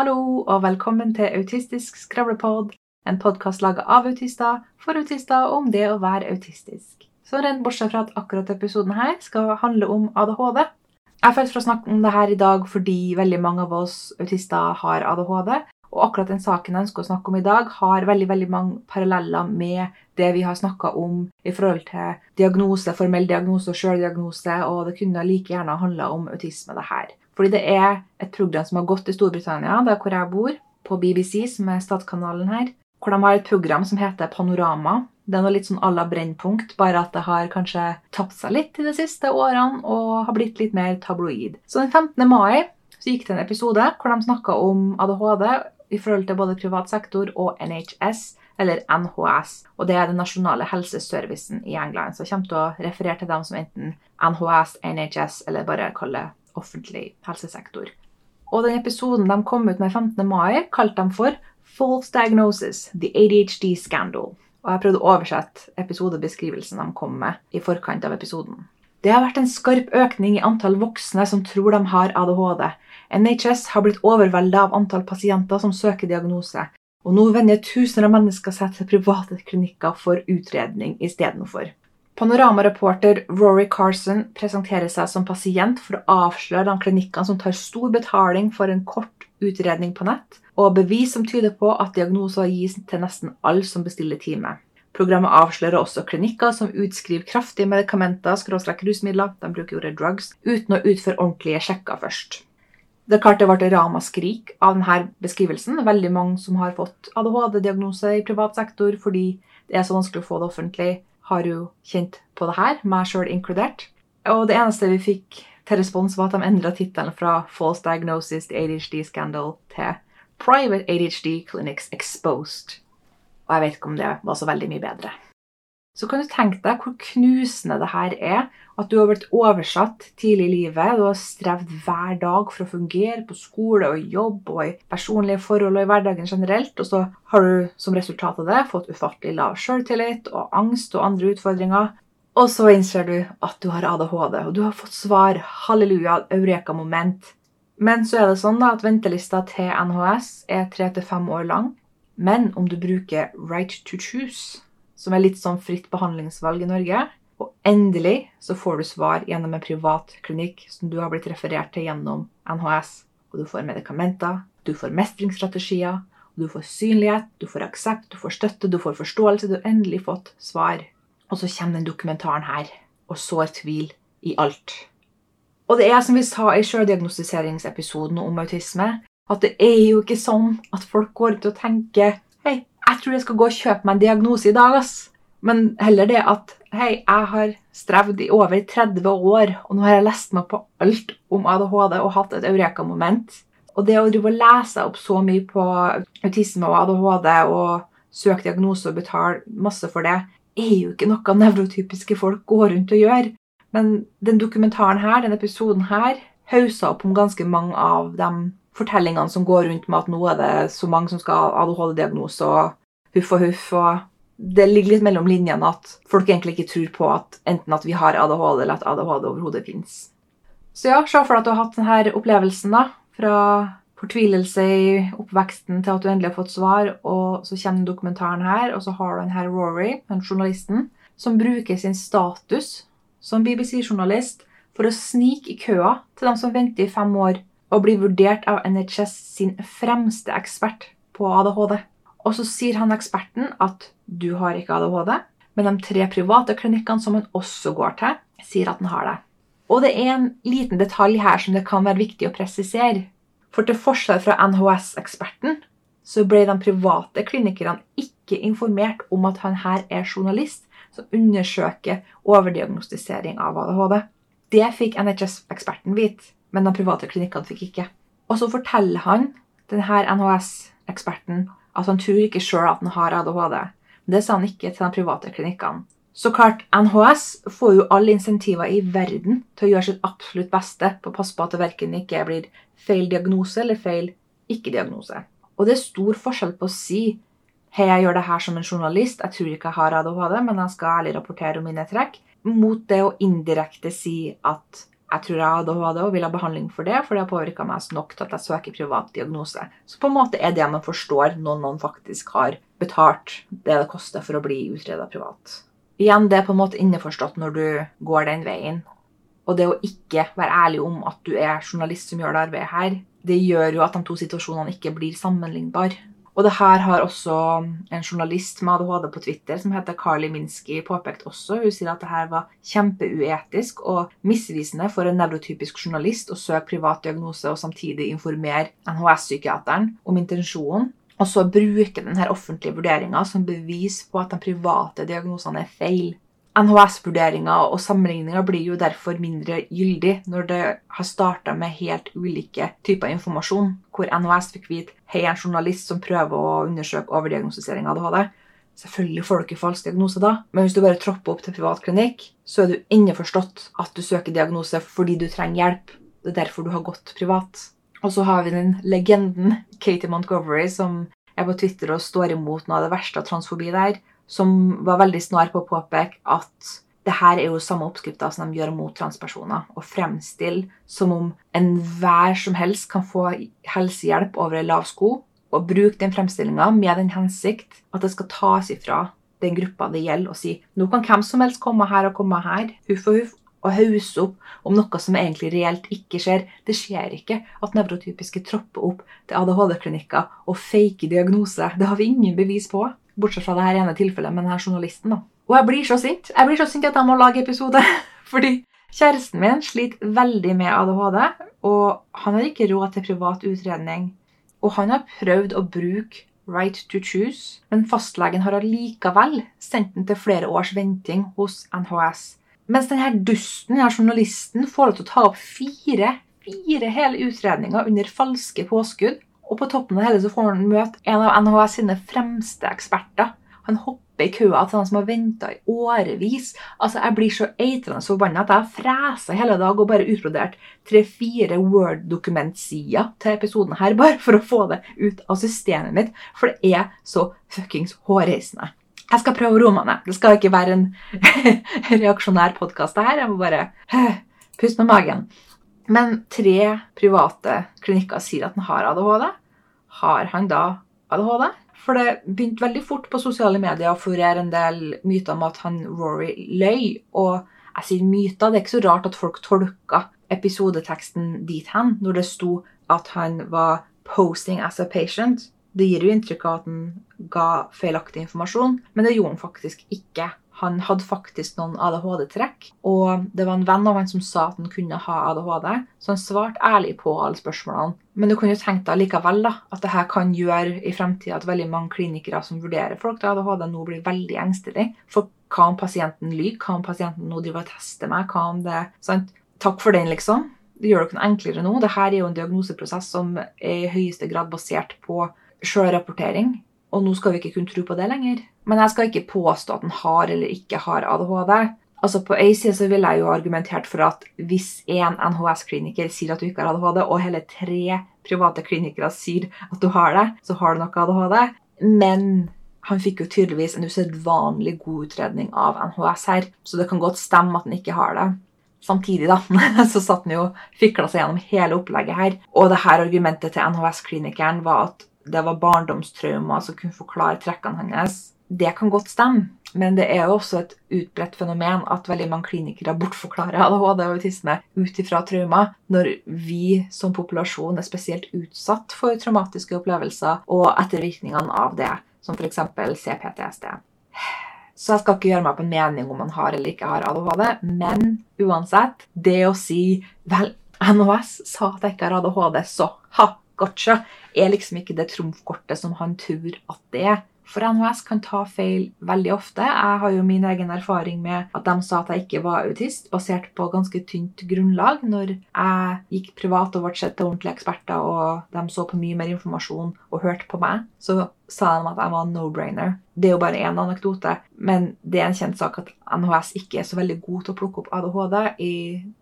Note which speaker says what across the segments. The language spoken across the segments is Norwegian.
Speaker 1: Hallo og velkommen til Autistisk skravlepod, en podkast laga av autister, for autister om det å være autistisk. Så rent bortsett fra at akkurat episoden her skal handle om ADHD. Jeg følte for å snakke om det her i dag fordi veldig mange av oss autister har ADHD. Og akkurat den saken jeg ønsker å snakke om i dag, har veldig veldig mange paralleller med det vi har snakka om i forhold til diagnose, formell diagnose og sjøldiagnose, og det kunne like gjerne handla om autisme, det her. Fordi det er et program som har gått i Storbritannia, der hvor jeg bor, på BBC, som er statskanalen her, hvor de har et program som heter Panorama. Det er noe litt sånn à la Brennpunkt, bare at det har kanskje tapt seg litt i de siste årene og har blitt litt mer tabloid. Så den 15. mai så gikk det en episode hvor de snakka om ADHD i forhold til både privat sektor og NHS, eller NHS. Og det er den nasjonale helseservicen i England. Så jeg kommer til å referere til dem som enten NHS, NHS eller bare kaller offentlig helsesektor. Og den episoden de kom ut med 15. mai, kalte de for False Diagnosis – The ADHD Scandal. Og jeg prøvde å oversette episodebeskrivelsen de kom med i forkant av episoden. Det har vært en skarp økning i antall voksne som tror de har ADHD. NHS har blitt overveldet av antall pasienter som søker diagnose, og nå vender tusener av mennesker seg til private klinikker for utredning istedenfor. Panorama-reporter Rory Carson presenterer seg som pasient for å avsløre de klinikkene som tar stor betaling for en kort utredning på nett, og bevis som tyder på at diagnoser gis til nesten alle som bestiller time. Programmet avslører også klinikker som utskriver kraftige medikamenter, skråstrek rusmidler, de bruker ordet drugs, uten å utføre ordentlige sjekker først. Det er klart det ble ramaskrik av denne beskrivelsen. Veldig mange som har fått ADHD-diagnose i privat sektor fordi det er så vanskelig å få det offentlig, har jo kjent på det her, meg sjøl inkludert. Og det eneste vi fikk til respons, var at de endra tittelen fra False Diagnosis til ADHD Scandal til Private ADHD Clinics Exposed. Og jeg vet ikke om det var så veldig mye bedre. Så kan du tenke deg hvor knusende det her er. At du har blitt oversatt tidlig i livet. Du har strevd hver dag for å fungere på skole og jobb og i personlige forhold og i hverdagen generelt. Og så har du som resultat av det fått ufattelig lav selvtillit og angst og andre utfordringer. Og så innser du at du har ADHD, og du har fått svar. Halleluja, eureka-moment. Men så er det sånn da at ventelista til NHS er tre til fem år lang. Men om du bruker right to choose, som er litt sånn fritt behandlingsvalg i Norge, og endelig så får du svar gjennom en privat klinikk som du har blitt referert til gjennom NHS, og du får medikamenter, du får mestringsstrategier, du får synlighet, du får aksept, du får støtte, du får forståelse, du har endelig fått svar. Og så kommer den dokumentaren her og sår tvil i alt. Og det er som vi sa i sjøldiagnostiseringsepisoden om autisme, at det er jo ikke sånn at folk går ut og tenker Hei, jeg tror jeg skal gå og kjøpe meg en diagnose i dag, ass. Men heller det at Hei, jeg har strevd i over 30 år, og nå har jeg lest meg på alt om ADHD og hatt et eureka-moment. Og det å drive og lese opp så mye på autisme og ADHD og søke diagnose og betale masse for det, er jo ikke noe nevrotypiske folk går rundt og gjør. Men den dokumentaren her, den episoden her, hausa opp om ganske mange av dem fortellingene som går rundt med at nå er det så mange som skal ha ADHD-diagnose og huff og huff. og Det ligger litt mellom linjene at folk egentlig ikke tror på at enten at vi har ADHD, eller at ADHD overhodet fins. Så ja, se for deg at du har hatt denne opplevelsen da, fra fortvilelse i oppveksten til at du endelig har fått svar, og så kommer dokumentaren her, og så har du denne Rory, den journalisten, som bruker sin status som BBC-journalist for å snike i køa til dem som venter i fem år og blir vurdert av NHS sin fremste ekspert på ADHD. Og så sier han eksperten at du har ikke ADHD, men de tre private klinikkene som han også går til, sier at han har det. Og det er en liten detalj her som det kan være viktig å presisere. For til forskjell fra NHS-eksperten så ble de private klinikerne ikke informert om at han her er journalist som undersøker overdiagnostisering av ADHD. Det fikk NHS-eksperten vite men de private klinikkene fikk ikke. Og så forteller han, denne NHS-eksperten, at han tror ikke sjøl at han har ADHD. Men det sa han ikke til de private klinikkene. Så klart, NHS får jo alle insentiver i verden til å gjøre sitt absolutt beste på å passe på at det verken ikke blir feil diagnose eller feil ikke-diagnose. Og det er stor forskjell på å si hei, jeg gjør det her som en journalist, jeg tror ikke jeg har ADHD, men jeg skal ærlig rapportere om mine trekk, mot det å indirekte si at jeg tror jeg hadde ADHD og vil ha behandling for det, for det har påvirka meg nok til at jeg søker privat diagnose. Så på en måte er det man forstår når noen faktisk har betalt det det koster for å bli utreda privat. Igjen, det er på en måte innforstått når du går den veien. Og det å ikke være ærlig om at du er journalist som gjør det arbeidet her, det gjør jo at de to situasjonene ikke blir sammenlignbare. Og det her har også en journalist med ADHD på Twitter som heter Carly Minsky påpekt også. Hun sier at det her var kjempeuetisk og misvisende for en nevrotypisk journalist å søke privat diagnose og samtidig informere NHS-psykiateren om intensjonen. Og så bruke denne offentlige vurderinga som bevis på at de private diagnosene er feil. NHS-vurderinger og sammenligninger blir jo derfor mindre gyldig når det har starta med helt ulike typer informasjon, hvor NHS fikk vite hei, en journalist som prøver å undersøke overdiagnostisering av ADHD. Selvfølgelig får du ikke falsk diagnose da, men hvis du bare tropper opp til privat klinikk, så er du innforstått at du søker diagnose fordi du trenger hjelp. Det er derfor du har gått privat. Og så har vi den legenden Katie Montgomery som er på Twitter og står imot noe av det verste av transfobi der som var veldig snar på å påpeke at det her er jo samme oppskrifta som de gjør mot transpersoner. Å fremstille som om enhver som helst kan få helsehjelp over ei lav sko. Og bruke den fremstillinga med den hensikt at det skal tas ifra den gruppa det gjelder, og si nå kan hvem som helst komme her og komme her, huff og huff, og hause opp om noe som egentlig reelt ikke skjer. Det skjer ikke at nevrotypiske tropper opp til ADHD-klinikker og fake diagnose. Det har vi ingen bevis på. Bortsett fra det her ene tilfellet med denne journalisten. da. Og jeg blir så sint. Jeg blir så sint at jeg må lage episode. Fordi kjæresten min sliter veldig med ADHD, og han har ikke råd til privat utredning. Og han har prøvd å bruke Right to Choose, men fastlegen har allikevel sendt den til flere års venting hos NHS. Mens denne dusten, denne journalisten, får lov til å ta opp fire, fire hele utredninger under falske påskudd og på toppen av det hele så får han møte en av NHS sine fremste eksperter. Han hopper i køa til han som har venta i årevis. Altså, Jeg blir så eitrende forbanna at jeg har fresa hele dag og bare utbrodert tre-fire Word-dokumentsider til episoden her, bare for å få det ut av systemet mitt. For det er så fuckings hårreisende. Jeg skal prøve å roe meg ned. Det skal ikke være en reaksjonær podkast, det her. Jeg må bare puste med magen. Men tre private klinikker sier at han har ADHD. Har han da ADHD? For det begynte veldig fort på sosiale medier å florere en del myter om at han Rory løy. Og jeg sier myter, det er ikke så rart at folk tolka episodeteksten dit hen når det sto at han var 'posting as a patient'. Det gir jo inntrykk av at han ga feilaktig informasjon, men det gjorde han faktisk ikke. Han hadde faktisk noen ADHD-trekk, og det var en venn av han som sa at han kunne ha ADHD, så han svarte ærlig på alle spørsmålene. Men du kunne jo tenkt deg likevel da, at dette kan gjøre i fremtida at veldig mange klinikere som vurderer folk til ADHD, nå blir veldig engstelige. For hva om pasienten lyver? Hva om pasienten nå driver og tester meg? Hva om det sant? Takk for den, liksom. Det gjør det ikke noe enklere nå. Dette er jo en diagnoseprosess som er i høyeste grad basert på sjølrapportering. Og nå skal vi ikke kunne tro på det lenger. Men jeg skal ikke påstå at han har eller ikke har ADHD. Altså På ei side så ville jeg jo argumentert for at hvis en NHS-kliniker sier at du ikke har ADHD, og hele tre private klinikere sier at du har det, så har du nok ADHD. Men han fikk jo tydeligvis en usedvanlig god utredning av NHS her, så det kan godt stemme at han ikke har det. Samtidig da, så satt han jo fikla seg gjennom hele opplegget her. Og det her argumentet til NHS-klinikeren var at det var barndomstraumer som kunne forklare trekkene hans. Det kan godt stemme, men det er jo også et utbredt fenomen at veldig mange klinikere bortforklarer ADHD og autisme ut ifra traumer, når vi som populasjon er spesielt utsatt for traumatiske opplevelser og ettervirkningene av det, som f.eks. CPTSD. Så jeg skal ikke gjøre meg opp en mening om man har eller ikke har ADHD, men uansett, det å si Vel, NOS sa at jeg ikke har ADHD, så ha, gotcha er liksom ikke det trumfkortet som han tror at det er. For NHS kan ta feil veldig ofte. Jeg har jo min egen erfaring med at de sa at jeg ikke var autist, basert på ganske tynt grunnlag. Når jeg gikk privat og ble sett til ordentlige eksperter, og de så på mye mer informasjon og hørte på meg, så sa de at jeg var no-brainer. Det er jo bare én anekdote, men det er en kjent sak at NHS ikke er så veldig god til å plukke opp ADHD i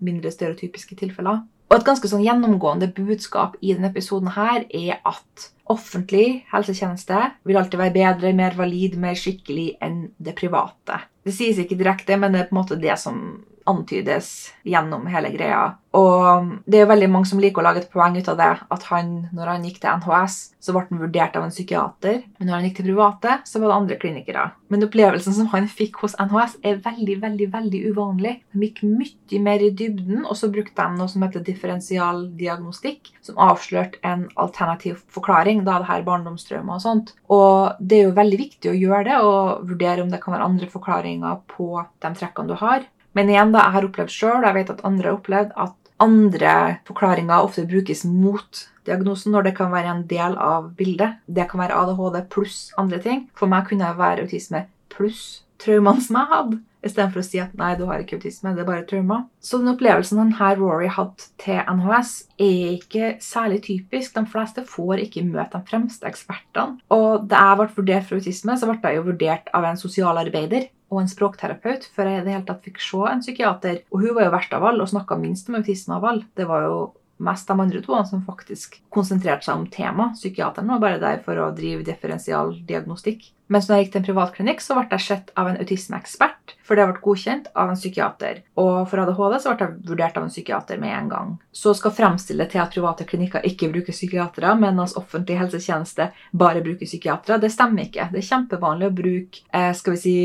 Speaker 1: mindre stereotypiske tilfeller. Og et ganske sånn gjennomgående budskap i denne episoden her er at offentlig helsetjeneste vil alltid være bedre, mer valid, mer skikkelig enn det private. Det sies ikke direkte, men det er på en måte det som antydes gjennom hele greia. Og det er veldig mange som liker å lage et poeng ut av det, at han, når han gikk til NHS, så ble han vurdert av en psykiater, men når han gikk til private, så var det andre klinikere. Men opplevelsen som han fikk hos NHS, er veldig, veldig, veldig uvanlig. De gikk mye mer i dybden, og så brukte de noe som heter differensialdiagnostikk, som avslørte en alternativ forklaring, da det her barndomstraumer og sånt. Og det er jo veldig viktig å gjøre det, og vurdere om det kan være andre forklaringer på de trekkene du har. Men igjen, da, jeg har opplevd sjøl, og jeg vet at andre har opplevd, at andre forklaringer ofte brukes mot diagnosen når det kan være en del av bildet. Det kan være ADHD pluss andre ting. For meg kunne det være autisme pluss traumene som jeg hadde. Istedenfor å si at nei, du har ikke autisme, det er bare traumer. Så den opplevelsen denne Rory hadde til NHS, er ikke særlig typisk. De fleste får ikke møte de fremste ekspertene. Og da jeg ble vurdert for autisme, så ble jeg jo vurdert av en sosialarbeider og en språkterapeut før jeg i det hele tatt fikk se en psykiater. Og hun var jo verst av alle og snakka minst om autisme av alle. Det var jo mest de andre to som faktisk konsentrerte seg om tema. Psykiateren var bare der for å drive differensial diagnostikk. Mens når jeg gikk til en privatklinikk, så ble jeg sett av en autismeekspert, for det ble godkjent av en psykiater. Og for ADHD så ble jeg vurdert av en psykiater med en gang. Så skal fremstille til at private klinikker ikke bruker psykiatere, mens offentlig helsetjeneste bare bruker psykiatere. Det stemmer ikke. Det er kjempevanlig å bruke eh, skal vi si,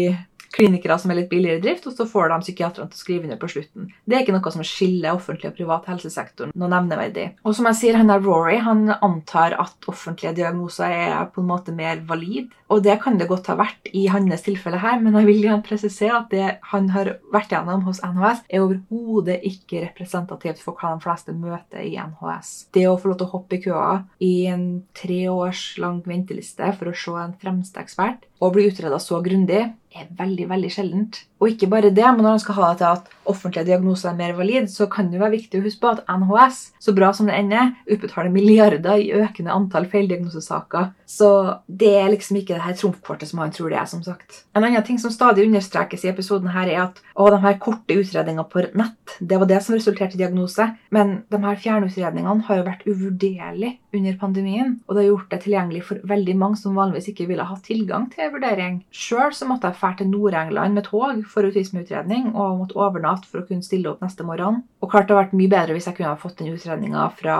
Speaker 1: klinikere som er litt billigere i drift, og så får de psykiatrene til å skrive under på slutten. Det er ikke noe som skiller offentlig og privat helsesektoren noe nevneverdig. Og som jeg sier, han der Rory han antar at offentlige diagnoser er på en måte mer valid. Og det kan det godt ha vært i hans tilfelle her, men jeg vil gjerne presisere at det han har vært gjennom hos NHS, er overhodet ikke representativt for hva de fleste møter i NHS. Det å få lov til å hoppe i køa i en tre års lang venteliste for å se en fremste ekspert, og bli utreda så grundig, er veldig veldig sjeldent. Og ikke bare det, men når man skal ha det til at offentlige diagnoser er mer valid, så kan det være viktig å huske på at NHS, så bra som det ender, utbetaler milliarder i økende antall feildiagnosesaker. Så det er liksom ikke det her trumfkortet som han tror det er, som sagt. En annen ting som stadig understrekes i episoden her, er at å, de her korte utredningene på nett, det var det som resulterte i diagnose. Men de her fjernutredningene har jo vært uvurderlige under pandemien, og det har gjort det tilgjengelig for veldig mange som vanligvis ikke ville hatt tilgang til vurdering. Sjøl måtte jeg dra til Nord-England med tog for autismeutredning og måtte overnatte for å kunne stille opp neste morgen. Og klart det hadde vært mye bedre hvis jeg kunne ha fått den utredninga fra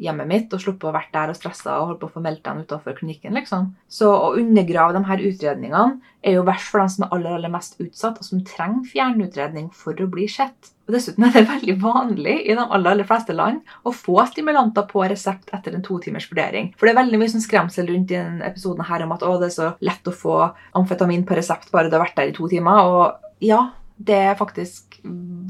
Speaker 1: hjemmet mitt og sluppet å vært der og stressa og holdt på å få meldt den utenfor klinikken. liksom. Så å undergrave de her utredningene er jo verst for dem som er aller, aller mest utsatt, og som trenger fjernutredning for å bli sett. Og Dessuten er det veldig vanlig i de aller, aller fleste land å få stimulanter på resept etter en to timers vurdering. For det er veldig mye sånn skremsel rundt i denne episoden her om at å, det er så lett å få amfetamin på resept bare du har vært der i to timer. Og ja, det er faktisk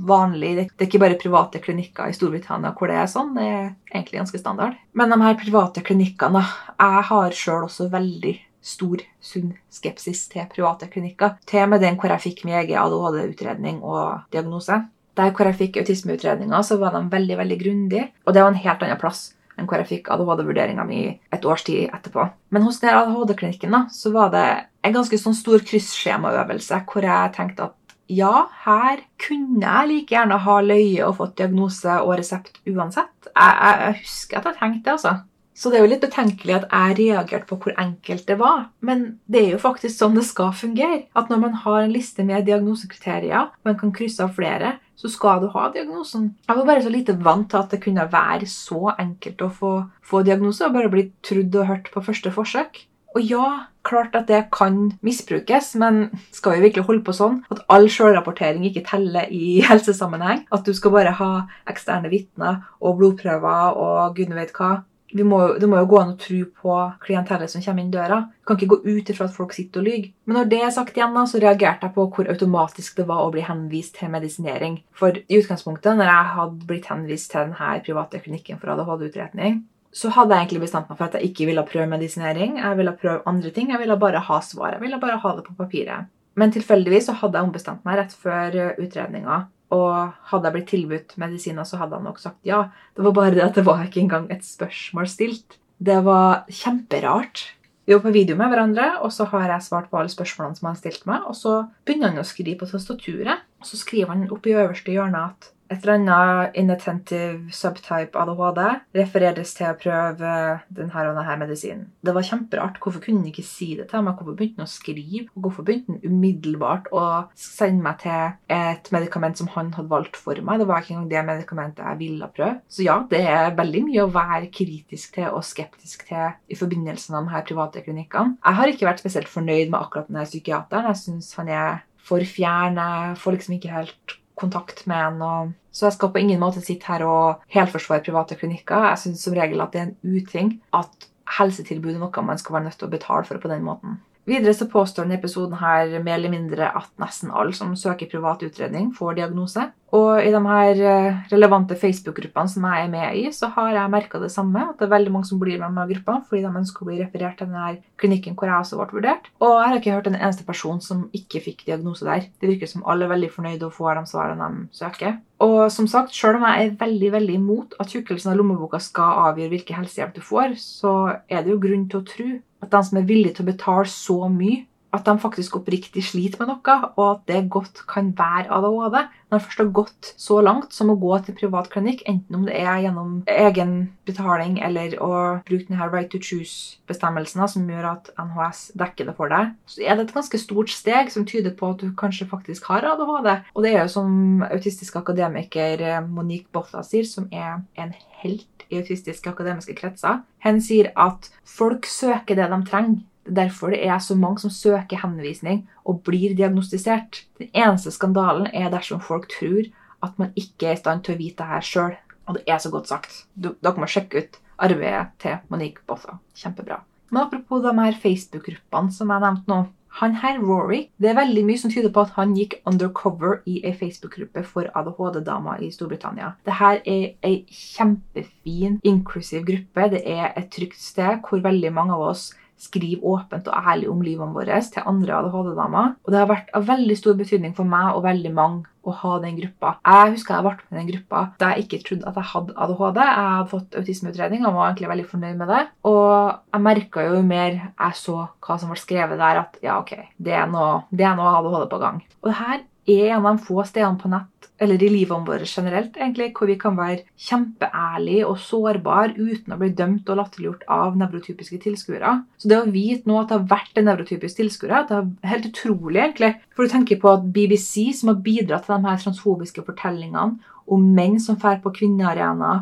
Speaker 1: vanlig. Det er ikke bare private klinikker i Storbritannia hvor det er sånn. Det er egentlig ganske standard. Men de her private klinikkene Jeg har sjøl også veldig stor, sunn skepsis til private klinikker. Til og med den hvor jeg fikk min egen ADHD-utredning og diagnose. Der hvor jeg fikk autismeutredninga, så var de veldig veldig grundige. Og det var en helt annen plass enn hvor jeg fikk ADHD-vurderinga mi et års tid etterpå. Men hos den ADHD-klinikken da, så var det en ganske sånn stor krysskjemaøvelse hvor jeg tenkte at ja, her kunne jeg like gjerne ha løye og fått diagnose og resept uansett. Jeg, jeg, jeg husker at jeg tenkte det, altså. Så det er jo litt betenkelig at jeg reagerte på hvor enkelt det var. Men det er jo faktisk sånn det skal fungere. At når man har en liste med diagnosekriterier, og man kan krysse av flere, så skal du ha diagnosen. Jeg var bare så lite vant til at det kunne være så enkelt å få, få diagnose og bare bli trudd og hørt på første forsøk. Og ja, klart at det kan misbrukes, men skal vi virkelig holde på sånn at all sjølrapportering ikke teller i helsesammenheng? At du skal bare ha eksterne vitner og blodprøver og gudene vet hva? må, det må jo gå an å tro på klientellet som kommer inn døra. Du kan ikke gå ut ifra at folk sitter og lyver. Men når det er sagt igjen, da, så reagerte jeg på hvor automatisk det var å bli henvist til medisinering. For i utgangspunktet, når jeg hadde blitt henvist til denne private klinikken for ADHD-utredning, så hadde jeg egentlig bestemt meg for at jeg ikke ville prøve medisinering. Jeg ville prøve andre ting. Jeg ville bare ha svar. Jeg ville bare ha det på papiret. Men tilfeldigvis så hadde jeg ombestemt meg rett før utredninga og hadde jeg blitt tilbudt medisiner, så hadde han nok sagt ja. Det var bare det at det var ikke engang et spørsmål stilt. Det var kjemperart. Vi var på video med hverandre, og så har jeg svart på alle spørsmålene som han stilte meg. Og så begynner han å skrive på tastaturet. Og så skriver han opp i øverste hjørne at et eller annet inattentive subtype ADHD refereres til å prøve denne og denne medisinen. Det var kjemperart. Hvorfor kunne han ikke si det til meg? Hvorfor begynte han å skrive? Og hvorfor begynte han umiddelbart å sende meg til et medikament som han hadde valgt for meg? Det var ikke engang det medikamentet jeg ville prøve. Så ja, det er veldig mye å være kritisk til og skeptisk til i forbindelse med de her private klinikkene. Jeg har ikke vært spesielt fornøyd med akkurat denne psykiateren. Jeg syns han er for fjern. Jeg får liksom ikke helt kontakt med en. Og... Så jeg skal på ingen måte sitte her og helforsvare private klinikker. Jeg syns som regel at det er en uting at helsetilbud er noe man skal være nødt til å betale for på den måten. Videre så påstår denne episoden her mer eller mindre at nesten alle som søker privat utredning, får diagnose. Og i de her eh, relevante Facebook-gruppene som jeg er med i, så har jeg merka det samme. At det er veldig mange som blir med med gruppa fordi de ønsker å bli referert til denne klinikken hvor jeg også ble vurdert. Og jeg har ikke hørt en eneste person som ikke fikk diagnose der. Det virker som alle er veldig fornøyde og får de svarene de søker. Og som sagt, selv om jeg er veldig veldig imot at tjukkelsen av lommeboka skal avgjøre hvilken helsehjelp du får, så er det jo grunn til å tro at de som er villige til å betale så mye, at de faktisk oppriktig sliter med noe, og at det godt kan være ADHD. Når de først har gått så langt som å gå til privat klinikk, enten om det er gjennom egen betaling eller å bruke denne right to choose-bestemmelsen som gjør at NHS dekker det for deg, så er det et ganske stort steg som tyder på at du kanskje faktisk har ADHD. Og det er jo som autistisk akademiker eh, Monique Botha sier, som er en helt i autistiske akademiske kretser. Hen sier at folk søker det de trenger. Det er derfor det er så mange som søker henvisning og blir diagnostisert. Den eneste skandalen er dersom folk tror at man ikke er i stand til å vite det her sjøl. Og det er så godt sagt. Dere må sjekke ut arbeidet til Monique Botha. Kjempebra. Men apropos de her Facebook-gruppene som jeg nevnte nå. Han her, Rory, det er veldig mye som tyder på at han gikk undercover i ei Facebook-gruppe for ADHD-damer i Storbritannia. Dette er ei kjempefin, inklusiv gruppe. Det er et trygt sted hvor veldig mange av oss skriver åpent og ærlig om livene våre til andre ADHD-damer. Og det har vært av veldig stor betydning for meg og veldig mange å ha den gruppa. Jeg husker jeg ble med den gruppa da jeg ikke trodde at jeg hadde ADHD. Jeg hadde fått autismeutredning og var egentlig veldig fornøyd med det. Og jeg merka jo mer jeg så hva som ble skrevet der, at ja, ok, det er noe, det er noe ADHD på gang. Og det her er en av de få stedene på nett eller i livene våre generelt, egentlig, hvor vi kan være kjempeærlige og sårbare uten å bli dømt og latterliggjort av nevrotypiske tilskuere. Så det å vite nå at det har vært en nevrotypisk tilskuer, det er helt utrolig, egentlig. For du tenker på at BBC, som har bidratt til de her transfobiske fortellingene om menn som drar på kvinnearena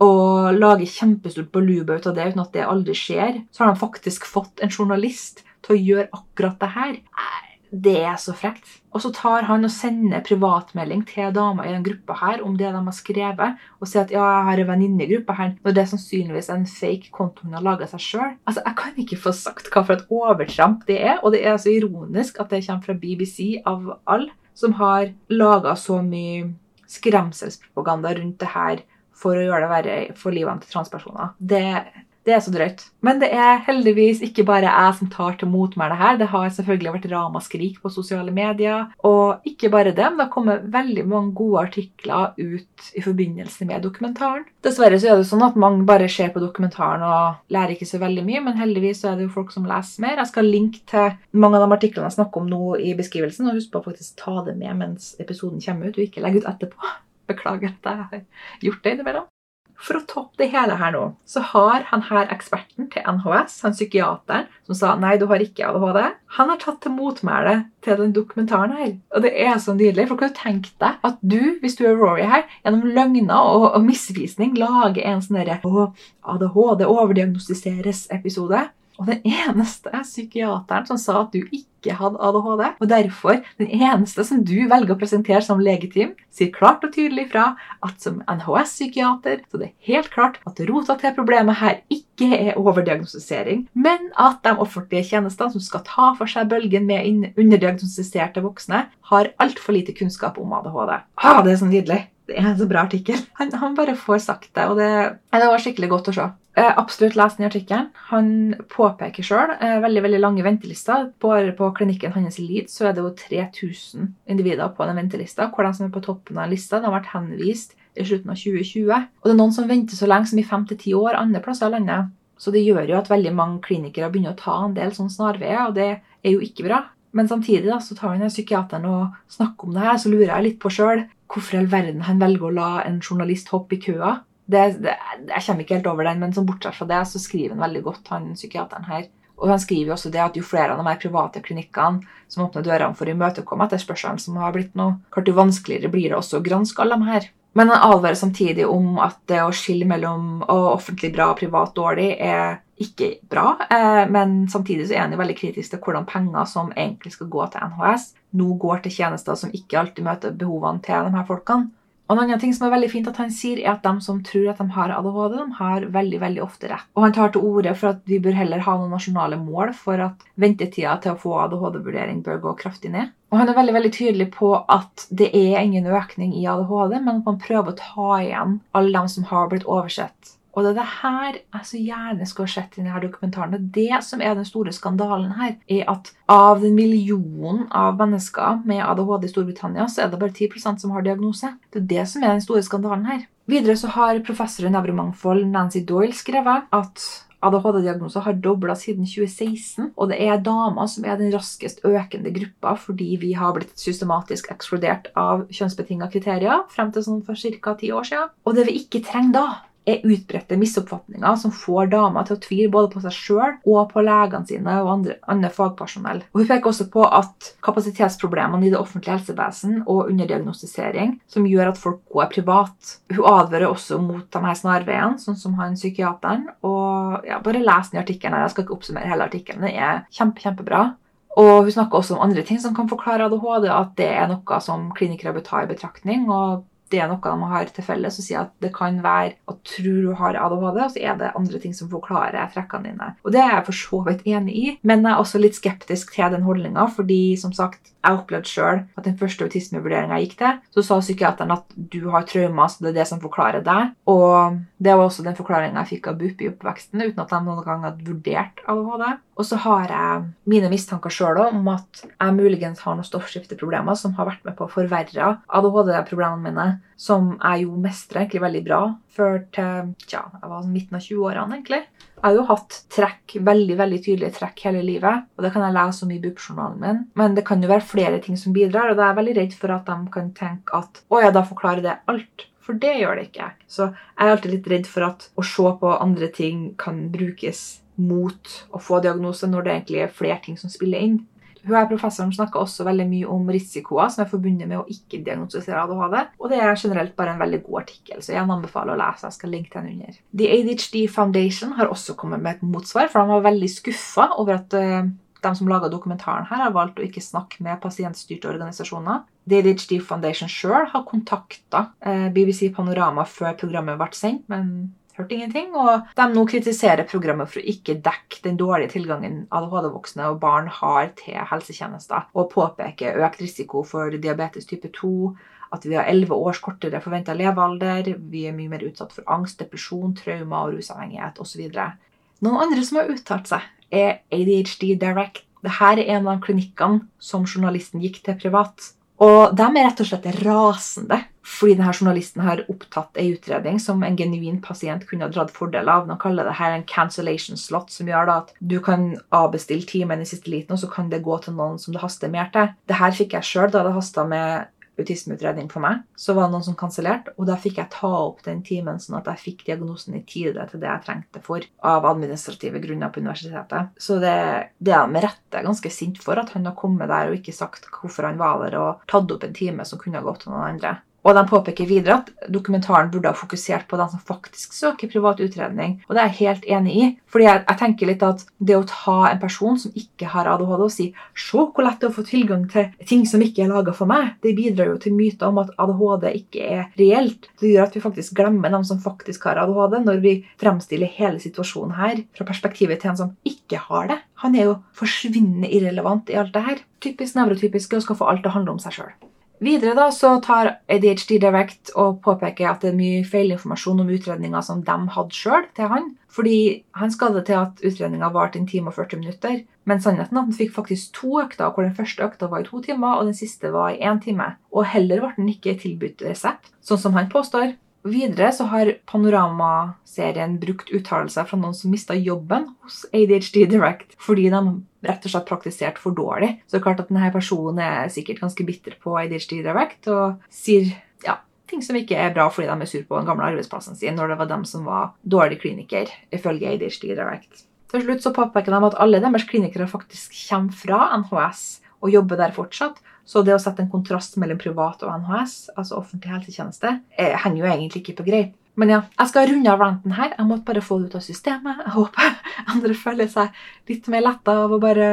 Speaker 1: og lager kjempestort baluba ut av det uten at det aldri skjer, så har de faktisk fått en journalist til å gjøre akkurat det her. Det er så frekt. Og så tar han og sender privatmelding til damer i den gruppa her om det de har skrevet, og sier at ja, jeg har en venninne i gruppa her, når det er sannsynligvis en fake konto hun har laga seg sjøl. Altså, jeg kan ikke få sagt hva for et overtramp det er, og det er så ironisk at det kommer fra BBC av alle, som har laga så mye skremselspropaganda rundt det her for å gjøre det verre for livene til transpersoner. Det det er så drøyt. Men det er heldigvis ikke bare jeg som tar til motmæle her. Det har selvfølgelig vært ramaskrik på sosiale medier. Og ikke bare det, men det har kommet veldig mange gode artikler ut i forbindelse med dokumentaren. Dessverre så er det sånn at mange bare ser på dokumentaren og lærer ikke så veldig mye, men heldigvis så er det jo folk som leser mer. Jeg skal linke til mange av de artiklene jeg snakker om nå i beskrivelsen, og husk på å faktisk ta det med mens episoden kommer ut, og ikke legge ut etterpå. Beklager at jeg har gjort det innimellom. For å toppe det hele her nå, så har han her eksperten til NHS, han psykiateren, som sa nei, du har ikke ADHD, han har tatt til motmæle til den dokumentaren her. Og det er så nydelig. For kan du tenke deg at du, hvis du er Rory her, gjennom løgner og, og misvisning lager en sånn derre ADHD overdiagnostiseres-episode og den eneste psykiateren som sa at du ikke hadde ADHD, og derfor den eneste som du velger å presentere som legitim, sier klart og tydelig fra at som NHS-psykiater så det er helt klart at rota til problemet her ikke er overdiagnostisering, men at de offentlige tjenestene som skal ta for seg bølgen med underdiagnostiserte voksne, har altfor lite kunnskap om ADHD. Ah, det er så nydelig! Det er en så bra artikkel. Han, han bare får sagt det, og det, det var skikkelig godt å se. Eh, absolutt les den artikkelen. Han påpeker sjøl eh, veldig veldig lange ventelister. Bare på klinikken hans i Leeds så er det jo 3000 individer på den ventelista. Hvor de som er på toppen av lista, de har vært henvist i slutten av 2020. Og det er noen som venter så lenge som i fem til ti år andre plasser i landet. Så det gjør jo at veldig mange klinikere begynner å ta en del sånne snarveier, og det er jo ikke bra. Men samtidig da, så tar han psykiateren og snakker om det her, så lurer jeg litt på sjøl hvorfor i all verden han velger å la en journalist hoppe i køa. Det, det, jeg kommer ikke helt over den, men som bortsett fra det, så skriver han veldig godt, han psykiateren her. Og han skriver jo også det at jo flere av de her private klinikkene som åpner dørene for å imøtekomme etterspørselen som har blitt nå, klart jo vanskeligere blir det også å granske alle de her. Men han advarer samtidig om at det å skille mellom offentlig bra og privat dårlig er ikke bra. Eh, men samtidig så er han jo veldig kritisk til hvordan penger som egentlig skal gå til NHS, nå går til tjenester som ikke alltid møter behovene til de her folkene. Og En annen ting som er veldig fint at han sier, er at de som tror at de har ADHD, de har veldig veldig ofte rett. Og Han tar til orde for at vi bør heller ha noen nasjonale mål for at ventetida til å få ADHD-vurdering bør gå kraftig ned. Og Han er veldig veldig tydelig på at det er ingen økning i ADHD, men at man prøver å ta igjen alle dem som har blitt oversett og det er det her jeg så gjerne skulle ha sett i denne dokumentaren. Og det som er den store skandalen her, er at av den millionen av mennesker med ADHD i Storbritannia, så er det bare 10% som har diagnose. Det er det som er den store skandalen her. Videre så har professor i nevromangfold Nancy Doyle skrevet at ADHD-diagnoser har dobla siden 2016, og det er damer som er den raskest økende gruppa fordi vi har blitt systematisk ekskludert av kjønnsbetinga kriterier frem til sånn for ca. ti år siden. Og det vi ikke trenger da, er utbredte misoppfatninger som får damer til å tvile både på seg sjøl og på legene sine og andre, andre, fagpersonell. Og Hun peker også på at kapasitetsproblemene i det offentlige helsevesen og underdiagnostisering som gjør at folk går privat. Hun advarer også mot de her snarveiene, sånn som han psykiateren. Og ja, Bare les den artikkelen. Jeg skal ikke oppsummere hele artikkelen. Den er kjempe, kjempebra. Og Hun snakker også om andre ting som kan forklare ADHD, at det er noe som klinikere bør ta i betraktning. og det er noe de har til felles, og sier at det kan være at tror du har ADHD, og så er det andre ting som forklarer trekkene dine. Og det er jeg for så vidt enig i, men jeg er også litt skeptisk til den holdninga, fordi som sagt, jeg opplevde sjøl at den første autismevurderinga jeg gikk til, så sa psykiateren at du har traumer, så det er det som forklarer deg. Og det var også den forklaringa jeg fikk av BUP i oppveksten, uten at de noen gang hadde vurdert ADHD. Og så har jeg mine mistanker sjøl om at jeg muligens har noen stoffskifteproblemer som har vært med på å forverre ADHD-problemene mine, som jeg jo mestrer egentlig veldig bra før til tja, jeg var midten av 20-årene. egentlig. Jeg har jo hatt trekk, veldig veldig tydelige trekk hele livet, og det kan jeg lese om i BUP-journalen min. Men det kan jo være flere ting som bidrar, og da er jeg veldig redd for at de kan tenke at å ja, da forklarer det alt. For det gjør det ikke. Så jeg er alltid litt redd for at å se på andre ting kan brukes mot å få diagnose, når det egentlig er flere ting som spiller inn. Hun er Professoren snakker også veldig mye om risikoer som er forbundet med å ikke diagnostisere ADHD. Og det er generelt bare en veldig god artikkel, så jeg anbefaler å lese. Jeg skal linke den under. The ADHD Foundation har også kommet med et motsvar, for de var veldig skuffa over at uh, de som laga dokumentaren her, har valgt å ikke snakke med pasientstyrte organisasjoner. ADHD Foundation sjøl har kontakta eh, BBC Panorama før programmet ble sendt, men hørte ingenting. Og de nå kritiserer programmet for å ikke dekke den dårlige tilgangen ADHD-voksne og barn har til helsetjenester, og påpeker økt risiko for diabetes type 2, at vi har 11 års kortere forventa levealder, vi er mye mer utsatt for angst, depresjon, traumer og rusavhengighet osv. Noen andre som har uttalt seg, er ADHD Direct. Dette er en av klinikkene som journalisten gikk til privat. Og de er rett og slett rasende fordi denne journalisten har opptatt en utredning som en genuin pasient kunne ha dratt fordel av. Nå kaller det her en cancellation slot, som gjør da at du kan avbestille timen i siste liten, og så kan det gå til noen som det haster mer til. Det her fikk jeg sjøl da det hasta med autismeutredning for meg. Så var det noen som kansellerte, og da fikk jeg ta opp den timen, sånn at jeg fikk diagnosen i tide til det jeg trengte for av administrative grunner på universitetet. Så det, det er med rette ganske sint for at han har kommet der og ikke sagt hvorfor han var der, og tatt opp en time som kunne gått til noen andre. Og de påpeker videre at dokumentaren burde ha fokusert på dem som faktisk søker privat utredning. Og det er jeg helt enig i. Fordi jeg, jeg, tenker litt at det å ta en person som ikke har ADHD, og si 'se hvor lett det er å få tilgang til ting som ikke er laga for meg', det bidrar jo til myter om at ADHD ikke er reelt. Det gjør at vi faktisk glemmer dem som faktisk har ADHD, når vi fremstiller hele situasjonen her fra perspektivet til en som ikke har det. Han er jo forsvinnende irrelevant i alt det her. Typisk nevrotypiske å skal få alt til å handle om seg sjøl. Videre da så tar ADHD Direct og påpeker at det er mye feilinformasjon om utredninger som de hadde sjøl til han. Fordi han skadet til at utredninga varte en time og 40 minutter. Men sannheten at han fikk faktisk to økter, hvor den første økta var i to timer, og den siste var i én time. Og heller ble han ikke tilbudt resept, sånn som han påstår. Videre så har Panorama-serien brukt uttalelser fra noen som mista jobben hos ADHD Direct fordi de rett og slett praktiserte for dårlig. Så det er klart at denne personen er sikkert ganske bitter på ADHD Direct og sier ja, ting som ikke er bra fordi de er sur på den gamle arbeidsplassen sin, når det var dem som var dårlig kliniker, ifølge ADHD Direct. Til slutt så påpeker de at alle deres klinikere faktisk kommer fra NHS og jobber der fortsatt, så det å sette en kontrast mellom privat og NHS, altså offentlig helsetjeneste, er, henger jo egentlig ikke på greip. Men ja, jeg skal runde av ranten her. Jeg måtte bare få det ut av systemet. Jeg håper andre føler seg litt mer letta av å bare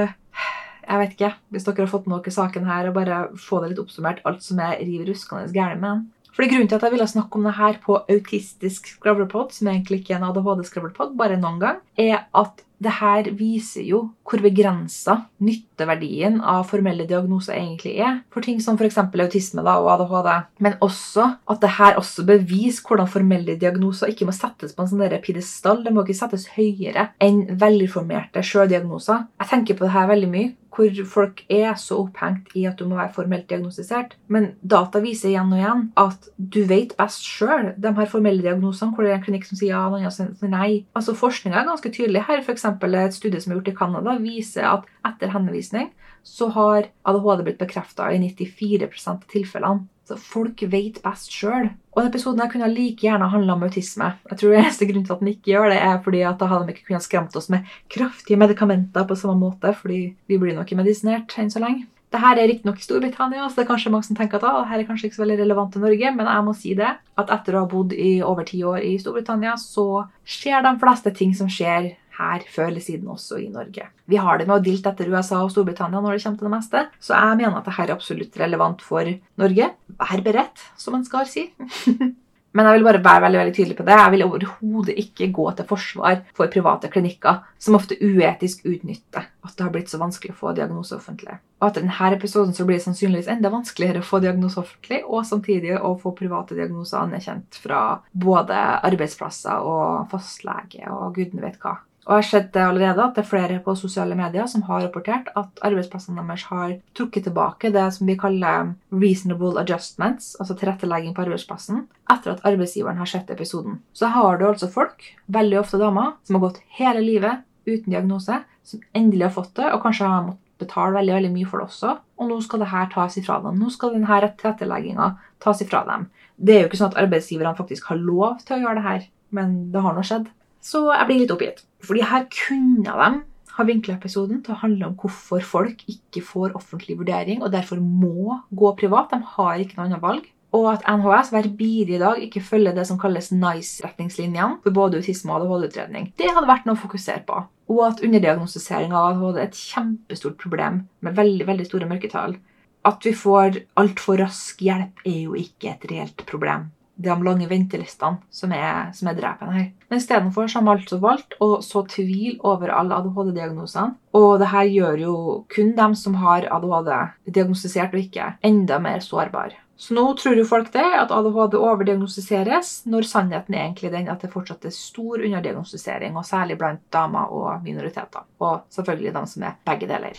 Speaker 1: Jeg vet ikke. Hvis dere har fått med dere saken her, og bare få det litt oppsummert, alt som er riv ruskende gærent med den. Fordi Grunnen til at jeg ville snakke om det her på autistisk skravlepod, som egentlig ikke er en ADHD-skravlepod, bare noen gang, er at det her viser jo hvor begrensa nytteverdien av formelle diagnoser egentlig er for ting som f.eks. autisme da, og ADHD. Men også at det her også beviser hvordan formelle diagnoser ikke må settes på en sånn pidestall. Det må ikke settes høyere enn velformerte sjøldiagnoser. Jeg tenker på det her veldig mye hvor folk er så opphengt i at du må være formelt diagnostisert. Men data viser igjen og igjen at du vet best sjøl de her formelle diagnosene, hvor det er en klinikk som sier ja, og noen sier nei. Altså Forskninga er ganske tydelig her. For et studie som er gjort i Canada, viser at etter henvisning så har ADHD blitt bekrefta i 94% av tilfellene. Så folk vet best sjøl. Og denne episoden her kunne like gjerne handla om autisme. Jeg tror eneste grunn til at den ikke gjør det, er fordi at da hadde de ikke kunnet skremt oss med kraftige medikamenter på samme måte, fordi vi blir nok medisinert enn så lenge. Dette er riktignok i Storbritannia, så det er kanskje mange som tenker at ah, dette er kanskje ikke så veldig relevant til Norge, men jeg må si det, at etter å ha bodd i over ti år i Storbritannia, så skjer de fleste ting som skjer her før eller siden også i Norge. Vi har det med å dilte etter USA og Storbritannia når det kommer til det meste, så jeg mener at dette er absolutt relevant for Norge. Vær beredt, som en skal si. Men jeg vil bare være veldig, veldig tydelig på det. Jeg vil overhodet ikke gå til forsvar for private klinikker som ofte uetisk utnytter at det har blitt så vanskelig å få diagnose offentlig. Og etter denne episoden så blir det sannsynligvis enda vanskeligere å få diagnose offentlig, og samtidig å få private diagnoser anerkjent fra både arbeidsplasser og fastlege og gudene vet hva. Og jeg har sett det allerede at det er flere på sosiale medier som har rapportert at arbeidsplassene deres har trukket tilbake det som vi kaller reasonable adjustments, altså tilrettelegging på arbeidsplassen, etter at arbeidsgiveren har sett episoden. Så har du altså folk, veldig ofte damer, som har gått hele livet uten diagnose, som endelig har fått det, og kanskje har måttet betale veldig veldig mye for det også. Og nå skal det her tas ifra dem. Nå skal denne tilrettelegginga tas ifra dem. Det er jo ikke sånn at arbeidsgiverne faktisk har lov til å gjøre det her, men det har nå skjedd. Så jeg blir litt oppgitt. Fordi her kunne de ha vinkla episoden til å handle om hvorfor folk ikke får offentlig vurdering og derfor må gå privat. De har ikke noe annet valg. Og at NHS hver bidige dag ikke følger det som kalles NICE-retningslinjene for både autisme og ADHD-utredning. Det hadde vært noe å fokusere på. Og at underdiagnostisering av ADHD er et kjempestort problem med veldig, veldig store mørketall. At vi får altfor rask hjelp, er jo ikke et reelt problem de lange ventelistene som er, som er drepende her. Men istedenfor har man altså valgt å så tvil over alle ADHD-diagnosene. Og det her gjør jo kun dem som har ADHD diagnostisert og ikke, enda mer sårbare. Så nå tror jo folk det, at ADHD overdiagnostiseres, når sannheten er egentlig den at det fortsatt er stor underdiagnostisering, og særlig blant damer og minoriteter. Og selvfølgelig dem som er begge deler.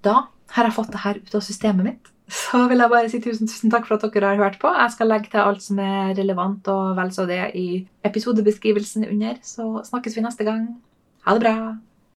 Speaker 1: Da har jeg fått det her ut av systemet mitt så vil jeg bare si tusen, tusen takk for at dere har hørt på. Jeg skal legge til alt som er relevant og vel så det i episodebeskrivelsen under. Så snakkes vi neste gang. Ha det bra.